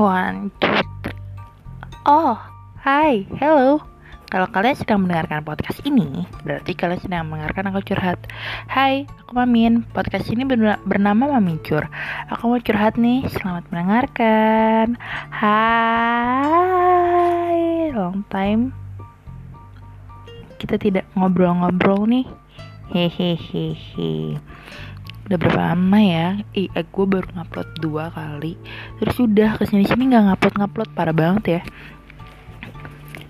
One, two. Oh, hai, hello. Kalau kalian sedang mendengarkan podcast ini, berarti kalian sedang mendengarkan aku curhat. Hai, aku Mamin. Podcast ini bernama Mamincur. Aku mau curhat nih. Selamat mendengarkan. Hai, long time. Kita tidak ngobrol-ngobrol nih. Hehehehe udah berapa lama ya? Eh, gue baru ngupload dua kali. Terus udah ke sini sini nggak ngupload ngupload. Parah banget ya.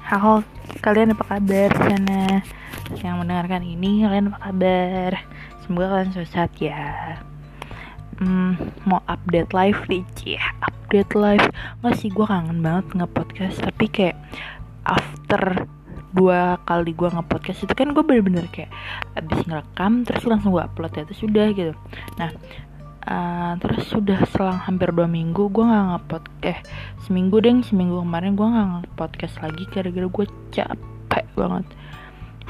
Halo kalian apa kabar? Sana yang mendengarkan ini kalian apa kabar? Semoga kalian sehat ya. Hmm, mau update live nih ya update live. Nggak sih gue kangen banget nge-podcast. Tapi kayak after dua kali gue nge-podcast itu kan gue bener-bener kayak abis ngerekam terus langsung gue upload ya terus sudah gitu. Nah uh, terus sudah selang hampir dua minggu gue nggak ngepod eh seminggu deh seminggu kemarin gue nggak nge-podcast lagi gara-gara gue capek banget.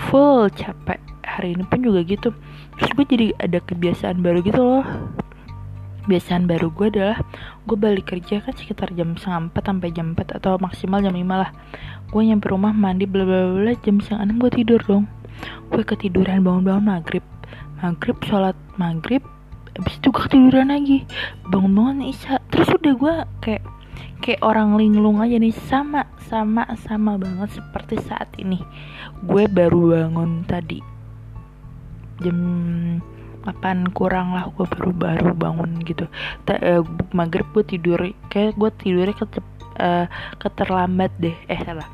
Full capek. Hari ini pun juga gitu. Terus gue jadi ada kebiasaan baru gitu loh kebiasaan baru gue adalah gue balik kerja kan sekitar jam setengah empat sampai jam empat atau maksimal jam lima lah. Gue nyampe rumah mandi bla bla bla jam setengah enam gue tidur dong. Gue ketiduran bangun-bangun maghrib. Maghrib sholat maghrib abis itu gue ketiduran lagi. Bangun-bangun isya. Terus udah gue kayak kayak orang linglung aja nih. Sama sama sama banget seperti saat ini. Gue baru bangun tadi. Jam 8 kurang lah gue baru baru bangun gitu. Ta, uh, maghrib gue tidur kayak gue tidurnya ke uh, keterlambat deh eh salah.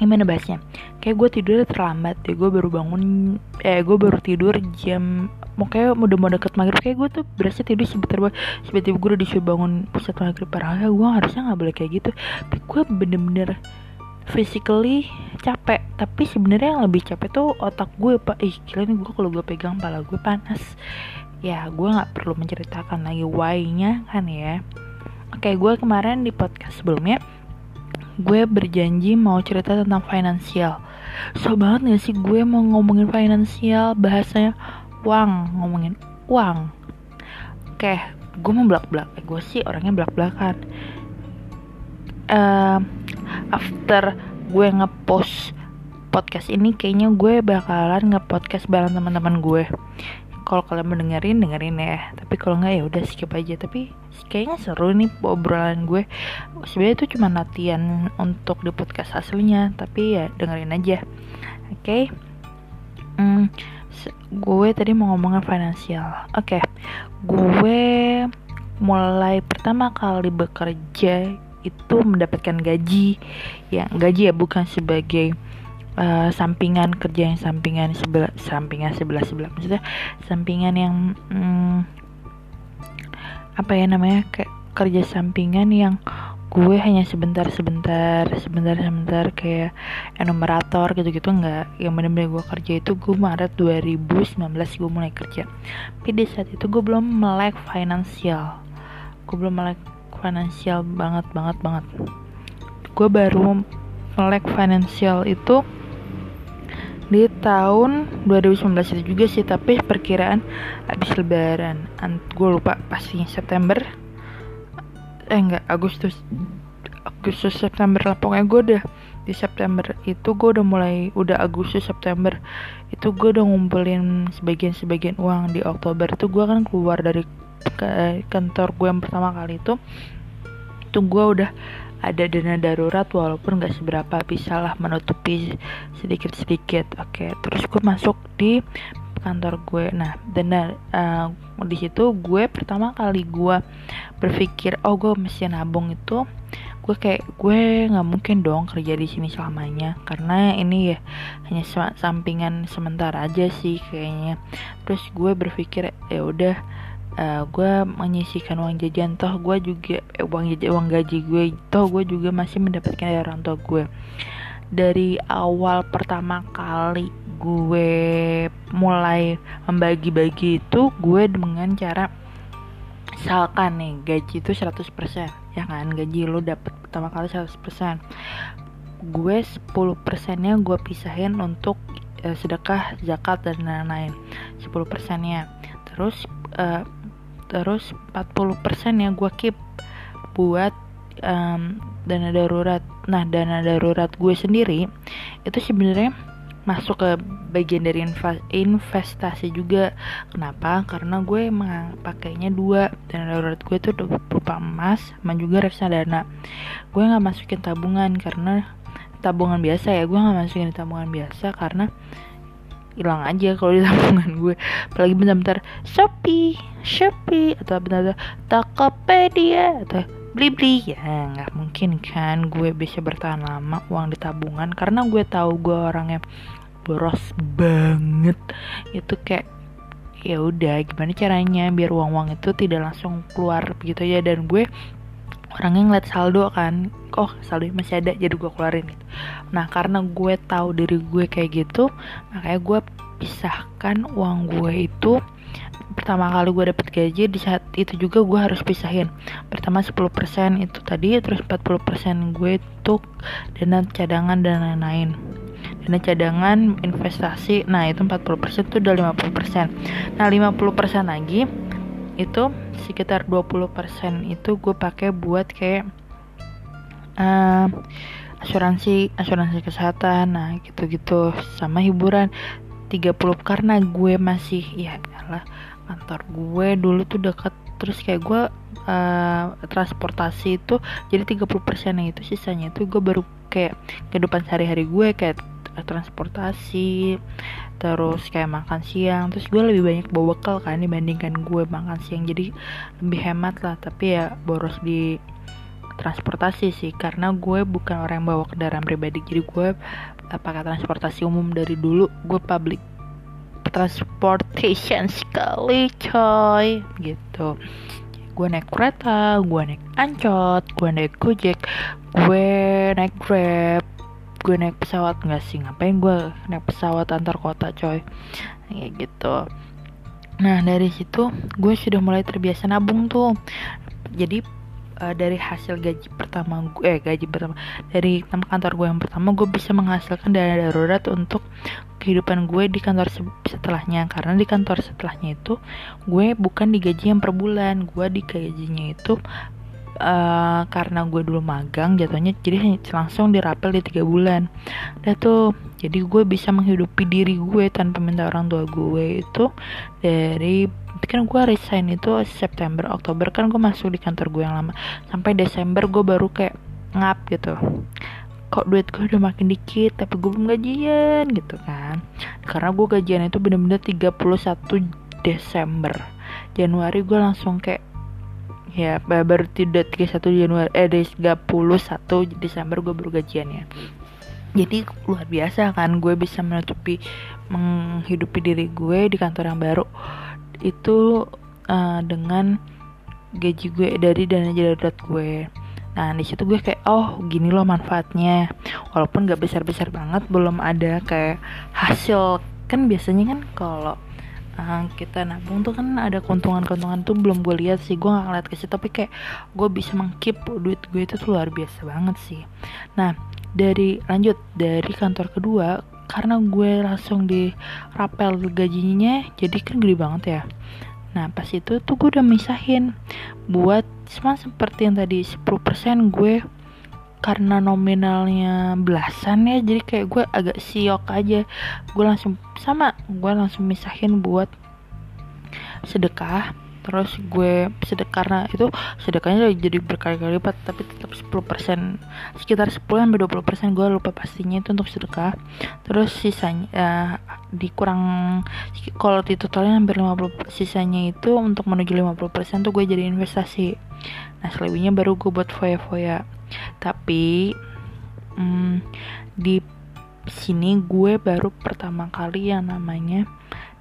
Gimana bahasnya? Kayak gue tidurnya terlambat deh gue baru bangun eh gue baru tidur jam mau kayak udah mau deket maghrib kayak gue tuh berasa tidur sebentar gue tiba-tiba gue udah disuruh bangun pusat maghrib. Parah gue harusnya nggak boleh kayak gitu. Tapi gue bener-bener physically capek tapi sebenarnya yang lebih capek tuh otak gue pak. Ih kira nih gue kalau gue pegang pala gue panas. Ya gue nggak perlu menceritakan lagi why-nya kan ya. Oke gue kemarin di podcast sebelumnya gue berjanji mau cerita tentang finansial. So banget gak sih gue mau ngomongin finansial? Bahasanya uang ngomongin uang oke gue mau belak belak eh, gue sih orangnya belak belakan uh, after gue ngepost podcast ini kayaknya gue bakalan ngepodcast bareng teman-teman gue. Kalau kalian mendengarin dengerin ya. Tapi kalau nggak ya udah skip aja. Tapi kayaknya seru nih obrolan gue. Sebenarnya itu cuma latihan untuk di podcast aslinya. Tapi ya dengerin aja. Oke? Okay? hmm, gue tadi mau ngomongin finansial. Oke. Okay. gue mulai pertama kali bekerja itu mendapatkan gaji. Yang gaji ya bukan sebagai uh, sampingan kerja yang sampingan sebelah sampingan sebelah sebelah maksudnya sampingan yang hmm, apa ya namanya kayak kerja sampingan yang gue hanya sebentar sebentar sebentar sebentar kayak enumerator gitu gitu enggak. Yang benar-benar gue kerja itu gue Maret 2019 gue mulai kerja. Tapi di saat itu gue belum melek finansial gue belum melek finansial banget banget banget. Gue baru melek finansial itu di tahun 2019 itu juga sih tapi perkiraan habis lebaran. Gue lupa pastinya September. Eh enggak Agustus. Agustus September lah. Pokoknya gue udah di September itu gue udah mulai udah Agustus September itu gue udah ngumpulin sebagian sebagian uang di Oktober. Itu gue kan keluar dari ke kantor gue yang pertama kali itu itu gue udah ada dana darurat walaupun gak seberapa bisa lah menutupi sedikit sedikit oke terus gue masuk di kantor gue nah dana uh, di situ gue pertama kali gue berpikir oh gue mesti nabung itu gue kayak gue nggak mungkin dong kerja di sini selamanya karena ini ya hanya sampingan sementara aja sih kayaknya. Terus gue berpikir ya udah uh, gue menyisikan uang jajan. Toh gue juga eh, uang jajan uang gaji gue toh gue juga masih mendapatkan dari orang tua gue dari awal pertama kali gue mulai membagi-bagi itu nya dengan cara misalkan nih gaji itu 100% ya kan? Gaji lo dapet pertama kali 100% gue 10 persennya gue pisahin untuk uh, sedekah zakat dan lain-lain. 10 persennya. Terus uh, terus 40% ya gue keep buat um, dana darurat. Nah dana darurat gue sendiri itu sebenarnya masuk ke bagian dari investasi juga. Kenapa? Karena gue emang pakainya dua. Dana darurat gue itu berupa emas sama juga reksadana. Gue nggak masukin tabungan karena tabungan biasa ya. Gue nggak masukin tabungan biasa karena hilang aja kalau di tabungan gue. Apalagi bentar-bentar Shopee Shopee atau bentar-bentar Tokopedia atau beli-beli ya nggak mungkin kan gue bisa bertahan lama uang di tabungan karena gue tahu gue orangnya boros banget. Itu kayak ya udah gimana caranya biar uang-uang itu tidak langsung keluar begitu aja. Dan gue orangnya ngeliat saldo kan oh saldo masih ada jadi gue keluarin gitu. Nah karena gue tahu diri gue kayak gitu makanya gue pisahkan uang gue itu. Pertama kali gue dapet gaji di saat itu juga gue harus pisahin. Pertama 10% itu tadi terus 40% gue untuk dana cadangan dan lain-lain. Dana cadangan investasi nah itu 40% itu udah 50% nah 50% lagi itu sekitar 20% itu gue pakai buat kayak uh, asuransi asuransi kesehatan nah gitu-gitu. Sama hiburan. 30 karena gue masih ya lah kantor gue dulu tuh deket. Terus kayak gue uh, transportasi itu jadi 30% nya itu sisanya itu gue baru kayak kehidupan sehari-hari gue kayak transportasi terus kayak makan siang. Terus gue lebih banyak bawa bekal kan dibandingkan gue makan siang. Jadi lebih hemat lah tapi ya boros di transportasi sih karena gue bukan orang yang bawa kendaraan pribadi. Jadi gue pakai transportasi umum dari dulu. Gue public transportation sekali coy. Gitu. Gue naik kereta gue naik ancot gue naik gojek gue naik grab gue naik pesawat. Nggak sih ngapain gue naik pesawat antar kota coy? Kayak gitu. Nah dari situ gue sudah mulai terbiasa nabung tuh. Jadi uh, dari hasil gaji pertama gue eh gaji pertama dari kantor gue yang pertama gue bisa menghasilkan dana darurat untuk kehidupan gue di kantor setelahnya. Karena di kantor setelahnya itu gue bukan digaji yang per bulan. Gue digajinya itu uh, karena gue dulu magang jatuhnya jadi langsung dirapel di tiga bulan. Udah tuh jadi gue bisa menghidupi diri gue tanpa minta orang tua gue itu dari kan gue resign itu September Oktober. Kan gue masuk di kantor gue yang lama. Sampai Desember gue baru kayak ngap gitu. Kok duit gue udah makin dikit tapi gue belum gajian gitu kan. Karena gue gajian itu bener-bener 31 Desember. Januari gue langsung kayak ya baru tidak 31 Januari eh 31 Desember gue baru gajian ya. Jadi luar biasa kan gue bisa menutupi menghidupi diri gue di kantor yang baru itu uh, dengan gaji gue dari dana darurat gue. Nah di situ gue kayak oh gini loh manfaatnya. Walaupun gak besar besar banget belum ada kayak hasil. Kan biasanya kan kalau uh, kita nabung tuh kan ada keuntungan-keuntungan tuh belum gue lihat sih gue nggak ngeliat ke tapi kayak gue bisa mengkip duit gue itu luar biasa banget sih. Nah dari lanjut dari kantor kedua karena gue langsung di rapel gajinya jadi kan gede banget ya. Nah pas itu tuh gue udah misahin buat sama seperti yang tadi 10% gue karena nominalnya belasan ya jadi kayak gue agak siok aja. Gue langsung sama gue langsung misahin buat sedekah terus gue sedekah karena itu sedekahnya jadi berkali-kali lipat tapi tetap 10% sekitar 10 sampai 20% gue lupa pastinya itu untuk sedekah. Terus sisanya uh, dikurang kalau di totalnya hampir 50 sisanya itu untuk menuju 50% tuh gue jadi investasi. Nah selebihnya baru gue buat foya-foya. Tapi hmm, di sini gue baru pertama kali yang namanya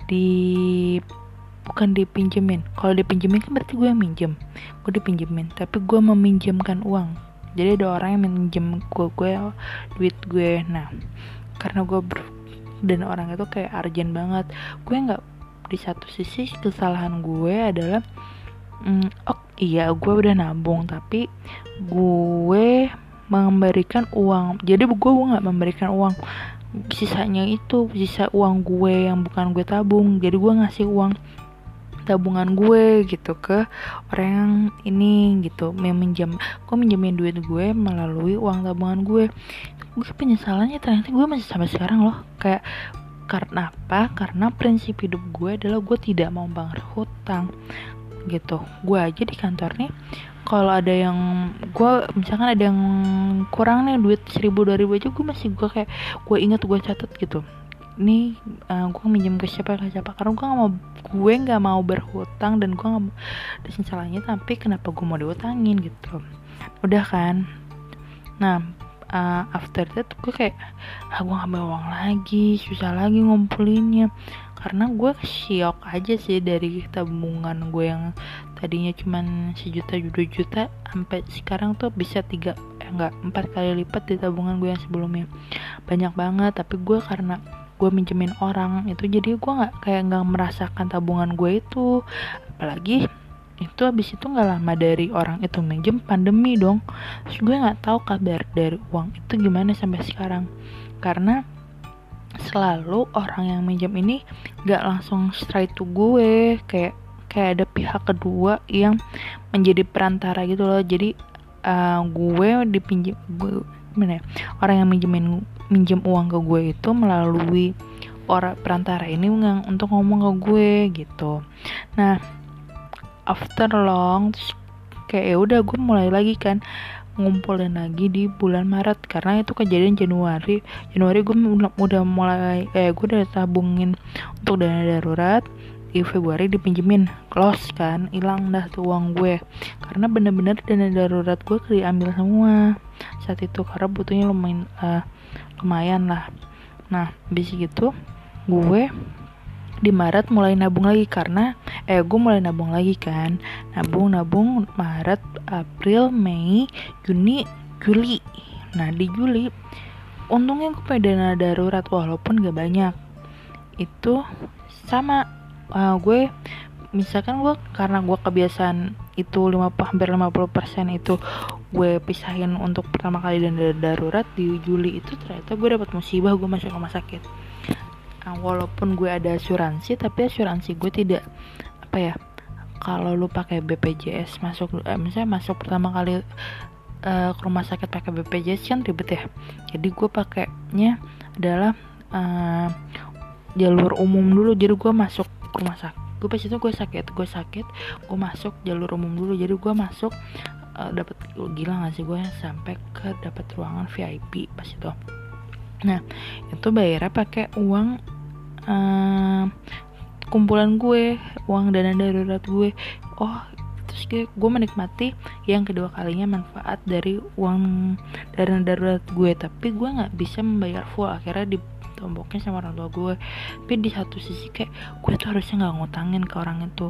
di bukan dipinjemin. Kalau dipinjemin kan berarti gue yang minjem. Gue dipinjemin tapi gue meminjamkan uang. Jadi ada orang yang minjem gue gue duit gue. Nah karena gue ber dan orang itu kayak arjen banget. Gue nggak di satu sisi kesalahan gue adalah mm, oh iya gue udah nabung tapi gue memberikan uang. Jadi gue nggak memberikan uang. Sisanya itu sisa uang gue yang bukan gue tabung. Jadi gue ngasih uang tabungan gue gitu ke orang yang ini gitu yang minjam gue minjemin duit gue melalui uang tabungan gue. Gue penyesalannya ternyata gue masih sampai sekarang loh. Kayak karena apa? Karena prinsip hidup gue adalah gue tidak mau bayar hutang gitu. Gue aja di kantor nih kalau ada yang gue misalkan ada yang kurang nih duit seribu dua ribu aja gue masih gue kayak gue inget gue catat gitu ini uh, gue minjem ke siapa ke siapa. Karena gue gak mau gue nggak mau berhutang dan gue nggak mau salahnya tapi kenapa gue mau diutangin gitu? Udah kan? Nah uh, after that gue kayak ah gue bawa uang lagi susah lagi ngumpulinnya. Karena gue syok aja sih dari tabungan gue yang tadinya cuman sejuta dua juta sampai sekarang tuh bisa tiga eh enggak empat kali lipat di tabungan gue yang sebelumnya. Banyak banget tapi gue karena gue minjemin orang itu jadi gue nggak kayak nggak merasakan tabungan gue itu. Apalagi itu habis itu nggak lama dari orang itu minjem pandemi dong. Terus gue nggak tahu kabar dari uang itu gimana sampai sekarang. Karena selalu orang yang minjem ini gak langsung straight to gue kayak kayak ada pihak kedua yang menjadi perantara gitu loh. Jadi uh, gue dipinjam gue gimana ya orang yang minjemin minjem uang ke gue itu melalui orang perantara ini untuk ngomong ke gue gitu. Nah after long kayak ya udah gue mulai lagi kan ngumpulin lagi di bulan Maret. Karena itu kejadian Januari. Januari gue udah mulai eh gue udah tabungin untuk dana darurat. Di Februari dipinjemin close kan hilang dah tuh uang gue. Karena bener-bener dana darurat gue diambil semua saat itu karena butuhnya lumayan uh, lumayan lah. Nah habis gitu gue di Maret mulai nabung lagi karena eh gue mulai nabung lagi kan. Nabung nabung Maret April Mei Juni Juli. Nah di Juli untungnya gue punya dana darurat walaupun gak banyak. Itu sama uh, gue misalkan gue karena gue kebiasaan itu 50 hampir 50% itu gue pisahin untuk pertama kali dana darurat di Juli itu ternyata gue dapat musibah gue masuk rumah sakit. Nah, walaupun gue ada asuransi tapi asuransi gue tidak apa ya kalau lu pakai BPJS masuk eh, misalnya masuk pertama kali uh, ke rumah sakit pakai BPJS kan ribet ya. Jadi gue pakainya adalah uh, jalur umum dulu jadi gue masuk rumah sakit gue pas itu gue sakit gue sakit gue masuk jalur umum dulu. Jadi gue masuk uh, dapat gila gak sih gue sampai ke dapat ruangan VIP pas itu. Nah itu bayarnya pakai uang uh, kumpulan gue uang dana darurat gue. Oh terus gue, gue menikmati yang kedua kalinya manfaat dari uang dana darurat gue. Tapi gue nggak bisa membayar full. Akhirnya ditomboknya sama orang tua gue. Tapi di satu sisi kayak gue tuh harusnya nggak ngutangin ke orang itu.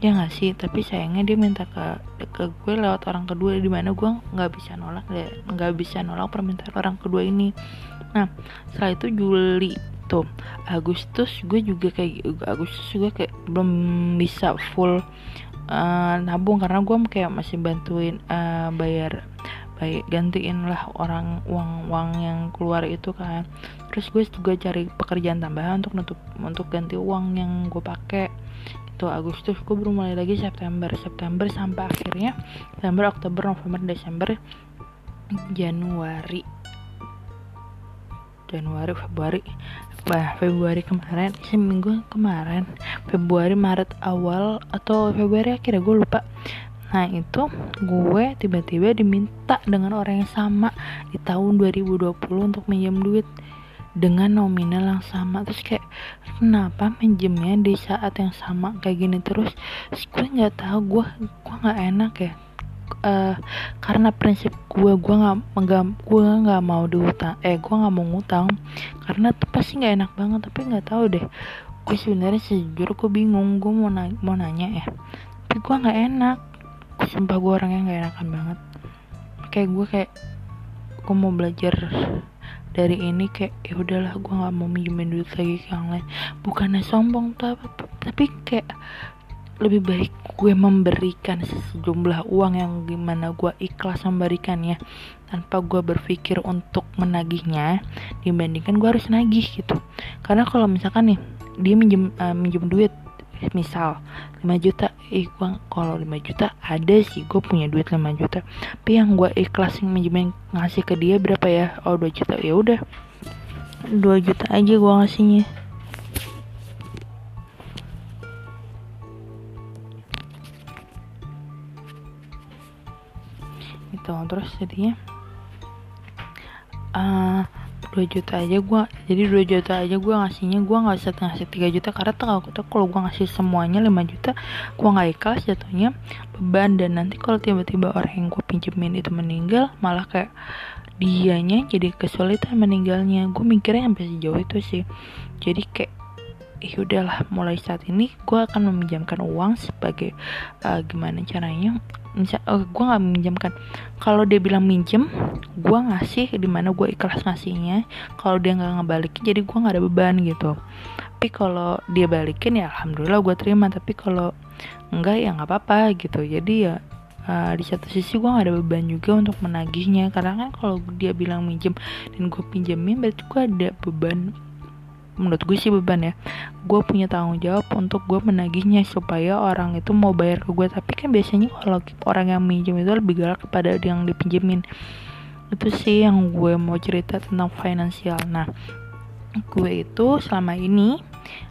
Ya nggak sih? Tapi sayangnya dia minta ke ke gue lewat orang kedua di mana gue nggak bisa nolak nggak bisa nolak permintaan orang kedua ini. Nah setelah itu Juli tuh Agustus gue juga kayak Agustus gue kayak belum bisa full uh, nabung. Karena gue kayak masih bantuin uh, bayar baik gantiin lah orang uang uang yang keluar itu kan. Terus gue juga cari pekerjaan tambahan untuk nutup untuk ganti uang yang gue pakai itu Agustus gue baru mulai lagi September. September sampai akhirnya September Oktober November Desember Januari. Januari Februari. Bah Februari kemarin seminggu kemarin. Februari Maret awal atau Februari akhirnya gue lupa Nah itu gue tiba-tiba diminta dengan orang yang sama di tahun 2020 untuk minjem duit dengan nominal yang sama. Terus kayak kenapa minjemnya di saat yang sama kayak gini terus, terus gue nggak tahu gue gue nggak enak ya. Uh, karena prinsip gue gue nggak gue nggak mau diutang eh gue nggak mau ngutang karena tuh pasti nggak enak banget tapi nggak tahu deh. Gue sebenarnya sejujur gue bingung gue mau nanya, mau nanya ya. Tapi gue nggak enak sumpah gue orangnya nggak enakan banget. Kayak gue kayak gue mau belajar dari ini kayak ya udahlah gue nggak mau minjemin duit lagi ke yang lain. Bukannya sombong tapi tapi kayak lebih baik gue memberikan sejumlah uang yang gimana gue ikhlas memberikannya tanpa gue berpikir untuk menagihnya dibandingkan gue harus nagih gitu. Karena kalau misalkan nih dia minjem uh, minjem duit misal 5 juta ih gue kalau 5 juta ada sih gue punya duit 5 juta. Tapi yang gue ikhlasin minjemin ngasih ke dia berapa ya? Oh 2 juta. Ya udah. 2 juta aja gue ngasihnya. Itu terus jadinya uh, 2 juta aja gue jadi 2 juta aja gue ngasihnya gue nggak bisa ngasih 3 juta karena tuh kalau gue ngasih semuanya 5 juta gue nggak ikhlas jatuhnya beban. Dan nanti kalau tiba-tiba orang yang gue pinjemin itu meninggal malah kayak dianya jadi kesulitan meninggalnya. Gue mikirnya sampai sejauh itu sih. Jadi kayak ya udahlah mulai saat ini gue akan meminjamkan uang sebagai uh, gimana caranya misal uh, gue nggak meminjamkan kalau dia bilang minjem gue ngasih di mana gue ikhlas ngasihnya. Kalau dia nggak ngebalikin jadi gue nggak ada beban gitu. Tapi kalau dia balikin ya alhamdulillah gue terima. Tapi kalau enggak ya nggak apa-apa gitu. Jadi ya uh, di satu sisi gue gak ada beban juga untuk menagihnya. Karena kan kalau dia bilang minjem dan gue pinjemin berarti gue ada beban menurut gue sih beban ya. Gue punya tanggung jawab untuk gue menagihnya supaya orang itu mau bayar ke gue. Tapi kan biasanya kalau orang yang minjem itu lebih galak kepada yang dipinjemin. Itu sih yang gue mau cerita tentang finansial. Nah gue itu selama ini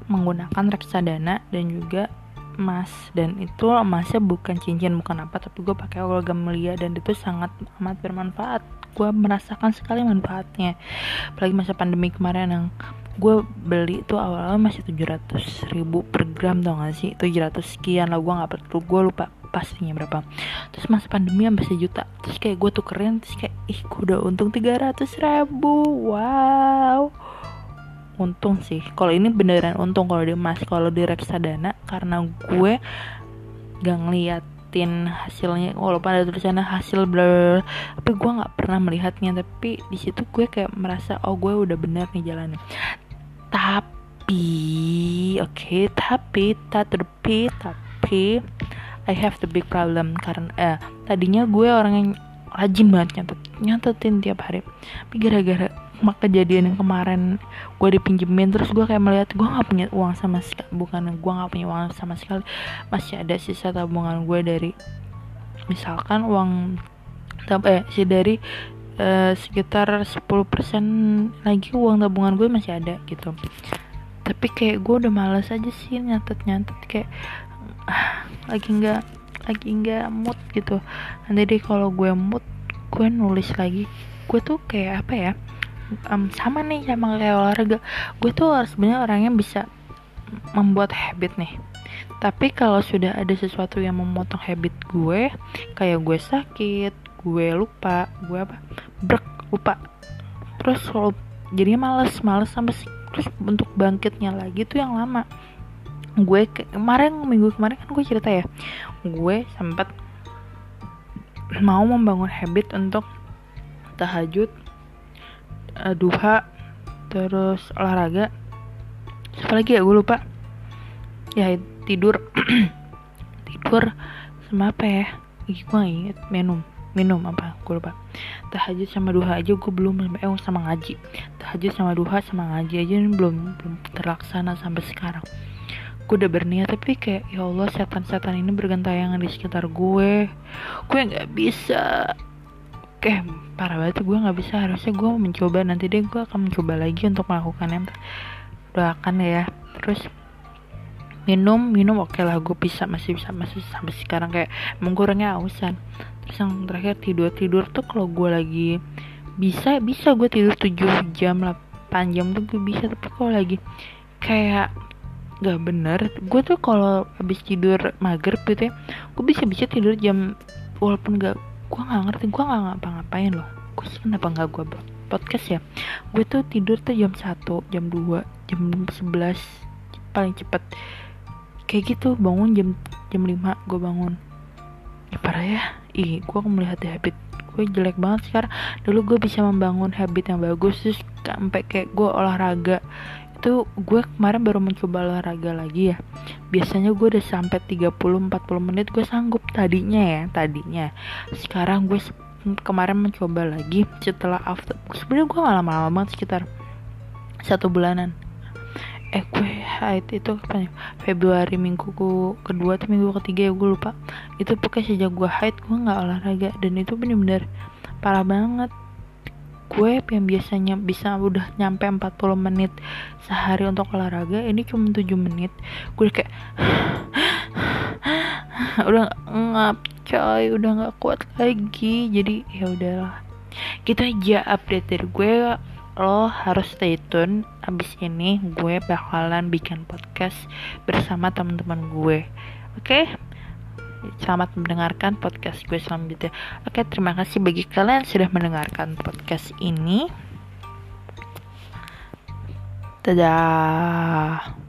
menggunakan reksadana dan juga emas. Dan itu emasnya bukan cincin bukan apa tapi gue pakai logam mulia. Dan itu sangat amat bermanfaat. Gue merasakan sekali manfaatnya. Apalagi masa pandemi kemarin yang gue beli itu awalnya masih 700 ribu per gram tau gak sih? 700 sekian lah gue gak perlu gue lupa pastinya berapa. Terus masa pandemi sampai sejuta. Terus kayak gue tuh keren terus kayak ih gue udah untung 300 ribu. Wow. Untung sih. Kalau ini beneran untung kalau di emas. Kalau di reksadana karena gue gak ngeliatin hasilnya walaupun ada tulisannya hasil bla tapi gue nggak pernah melihatnya. Tapi di situ gue kayak merasa oh gue udah bener nih jalannya. Tapi oke okay, tapi tapi tapi I have the big problem. Karena eh tadinya gue orang yang rajin banget nyatet nyatetin tiap hari. Tapi gara-gara kejadian yang kemarin gue dipinjemin terus gue kayak melihat gue nggak punya uang sama sekali bukan gue nggak punya uang sama sekali masih ada sisa tabungan gue dari misalkan uang eh sih dari uh, sekitar 10% lagi uang tabungan gue masih ada gitu. Tapi kayak gue udah males aja sih nyatet nyatet kayak lagi nggak lagi nggak mood gitu. Nanti deh kalau gue mood gue nulis lagi. Gue tuh kayak apa ya um, sama nih sama kayak olahraga. Gue tuh sebenarnya orangnya bisa membuat habit nih. Tapi kalau sudah ada sesuatu yang memotong habit gue kayak gue sakit gue lupa gue apa brek lupa. Terus jadinya males males sampai terus untuk bangkitnya lagi tuh yang lama. Gue ke, kemarin minggu kemarin kan gue cerita ya gue sempat mau membangun habit untuk tahajud uh, duha terus olahraga. Apa lagi ya? Gue lupa. Ya tidur. Tidur sama apa ya? Gue inget minum. Minum apa? Gue lupa. Tahajud sama duha aja gue belum eh sama ngaji. Tahajud sama duha sama ngaji aja ini belum belum terlaksana sampai sekarang. Gue udah berniat tapi kayak ya Allah setan-setan ini bergentayangan di sekitar gue gue nggak bisa. Kayak parah banget gue nggak bisa. Harusnya gue mencoba. Nanti deh gue akan mencoba lagi untuk melakukannya. Doakan ya. Terus minum minum oke okay lah. Gue bisa masih bisa masih sampai sekarang. Kayak menggorengnya ausan. Terus yang terakhir tidur tidur tuh kalau gue lagi bisa bisa gue tidur 7 jam 8 jam tuh gue bisa. Tapi kalau lagi kayak gak bener gue tuh kalau habis tidur mager gitu ya gue bisa bisa tidur jam walaupun gak gue nggak ngerti gue nggak ngapa-ngapain loh. Gue sih kenapa nggak gue podcast ya? Gue tuh tidur tuh jam 1 jam 2 jam 11 paling cepet. Kayak gitu bangun jam jam 5 gue bangun. Ya parah ya. Ih gue melihat habit gue jelek banget sekarang. Dulu gue bisa membangun habit yang bagus terus sampai kayak gue olahraga itu gue kemarin baru mencoba olahraga lagi ya. Biasanya gue udah sampai 30-40 menit gue sanggup tadinya ya tadinya. Sekarang gue kemarin mencoba lagi setelah after sebenarnya gue gak lama-lama banget sekitar satu bulanan. Eh gue haid itu kapan ya Februari minggu kedua atau minggu ketiga ya gue lupa. Itu pokoknya sejak gue haid gue nggak olahraga dan itu bener-bener parah banget gue yang biasanya bisa udah nyampe 40 menit sehari untuk olahraga ini cuma 7 menit. Gue kayak udah ngap coy udah nggak kuat lagi. Jadi ya udahlah. Gitu aja update dari gue. Lo harus stay tune abis ini. Gue bakalan bikin podcast bersama teman-teman gue. Oke? okay? Selamat mendengarkan podcast gue selanjutnya. Oke, terima kasih bagi kalian yang sudah mendengarkan podcast ini. Dadah.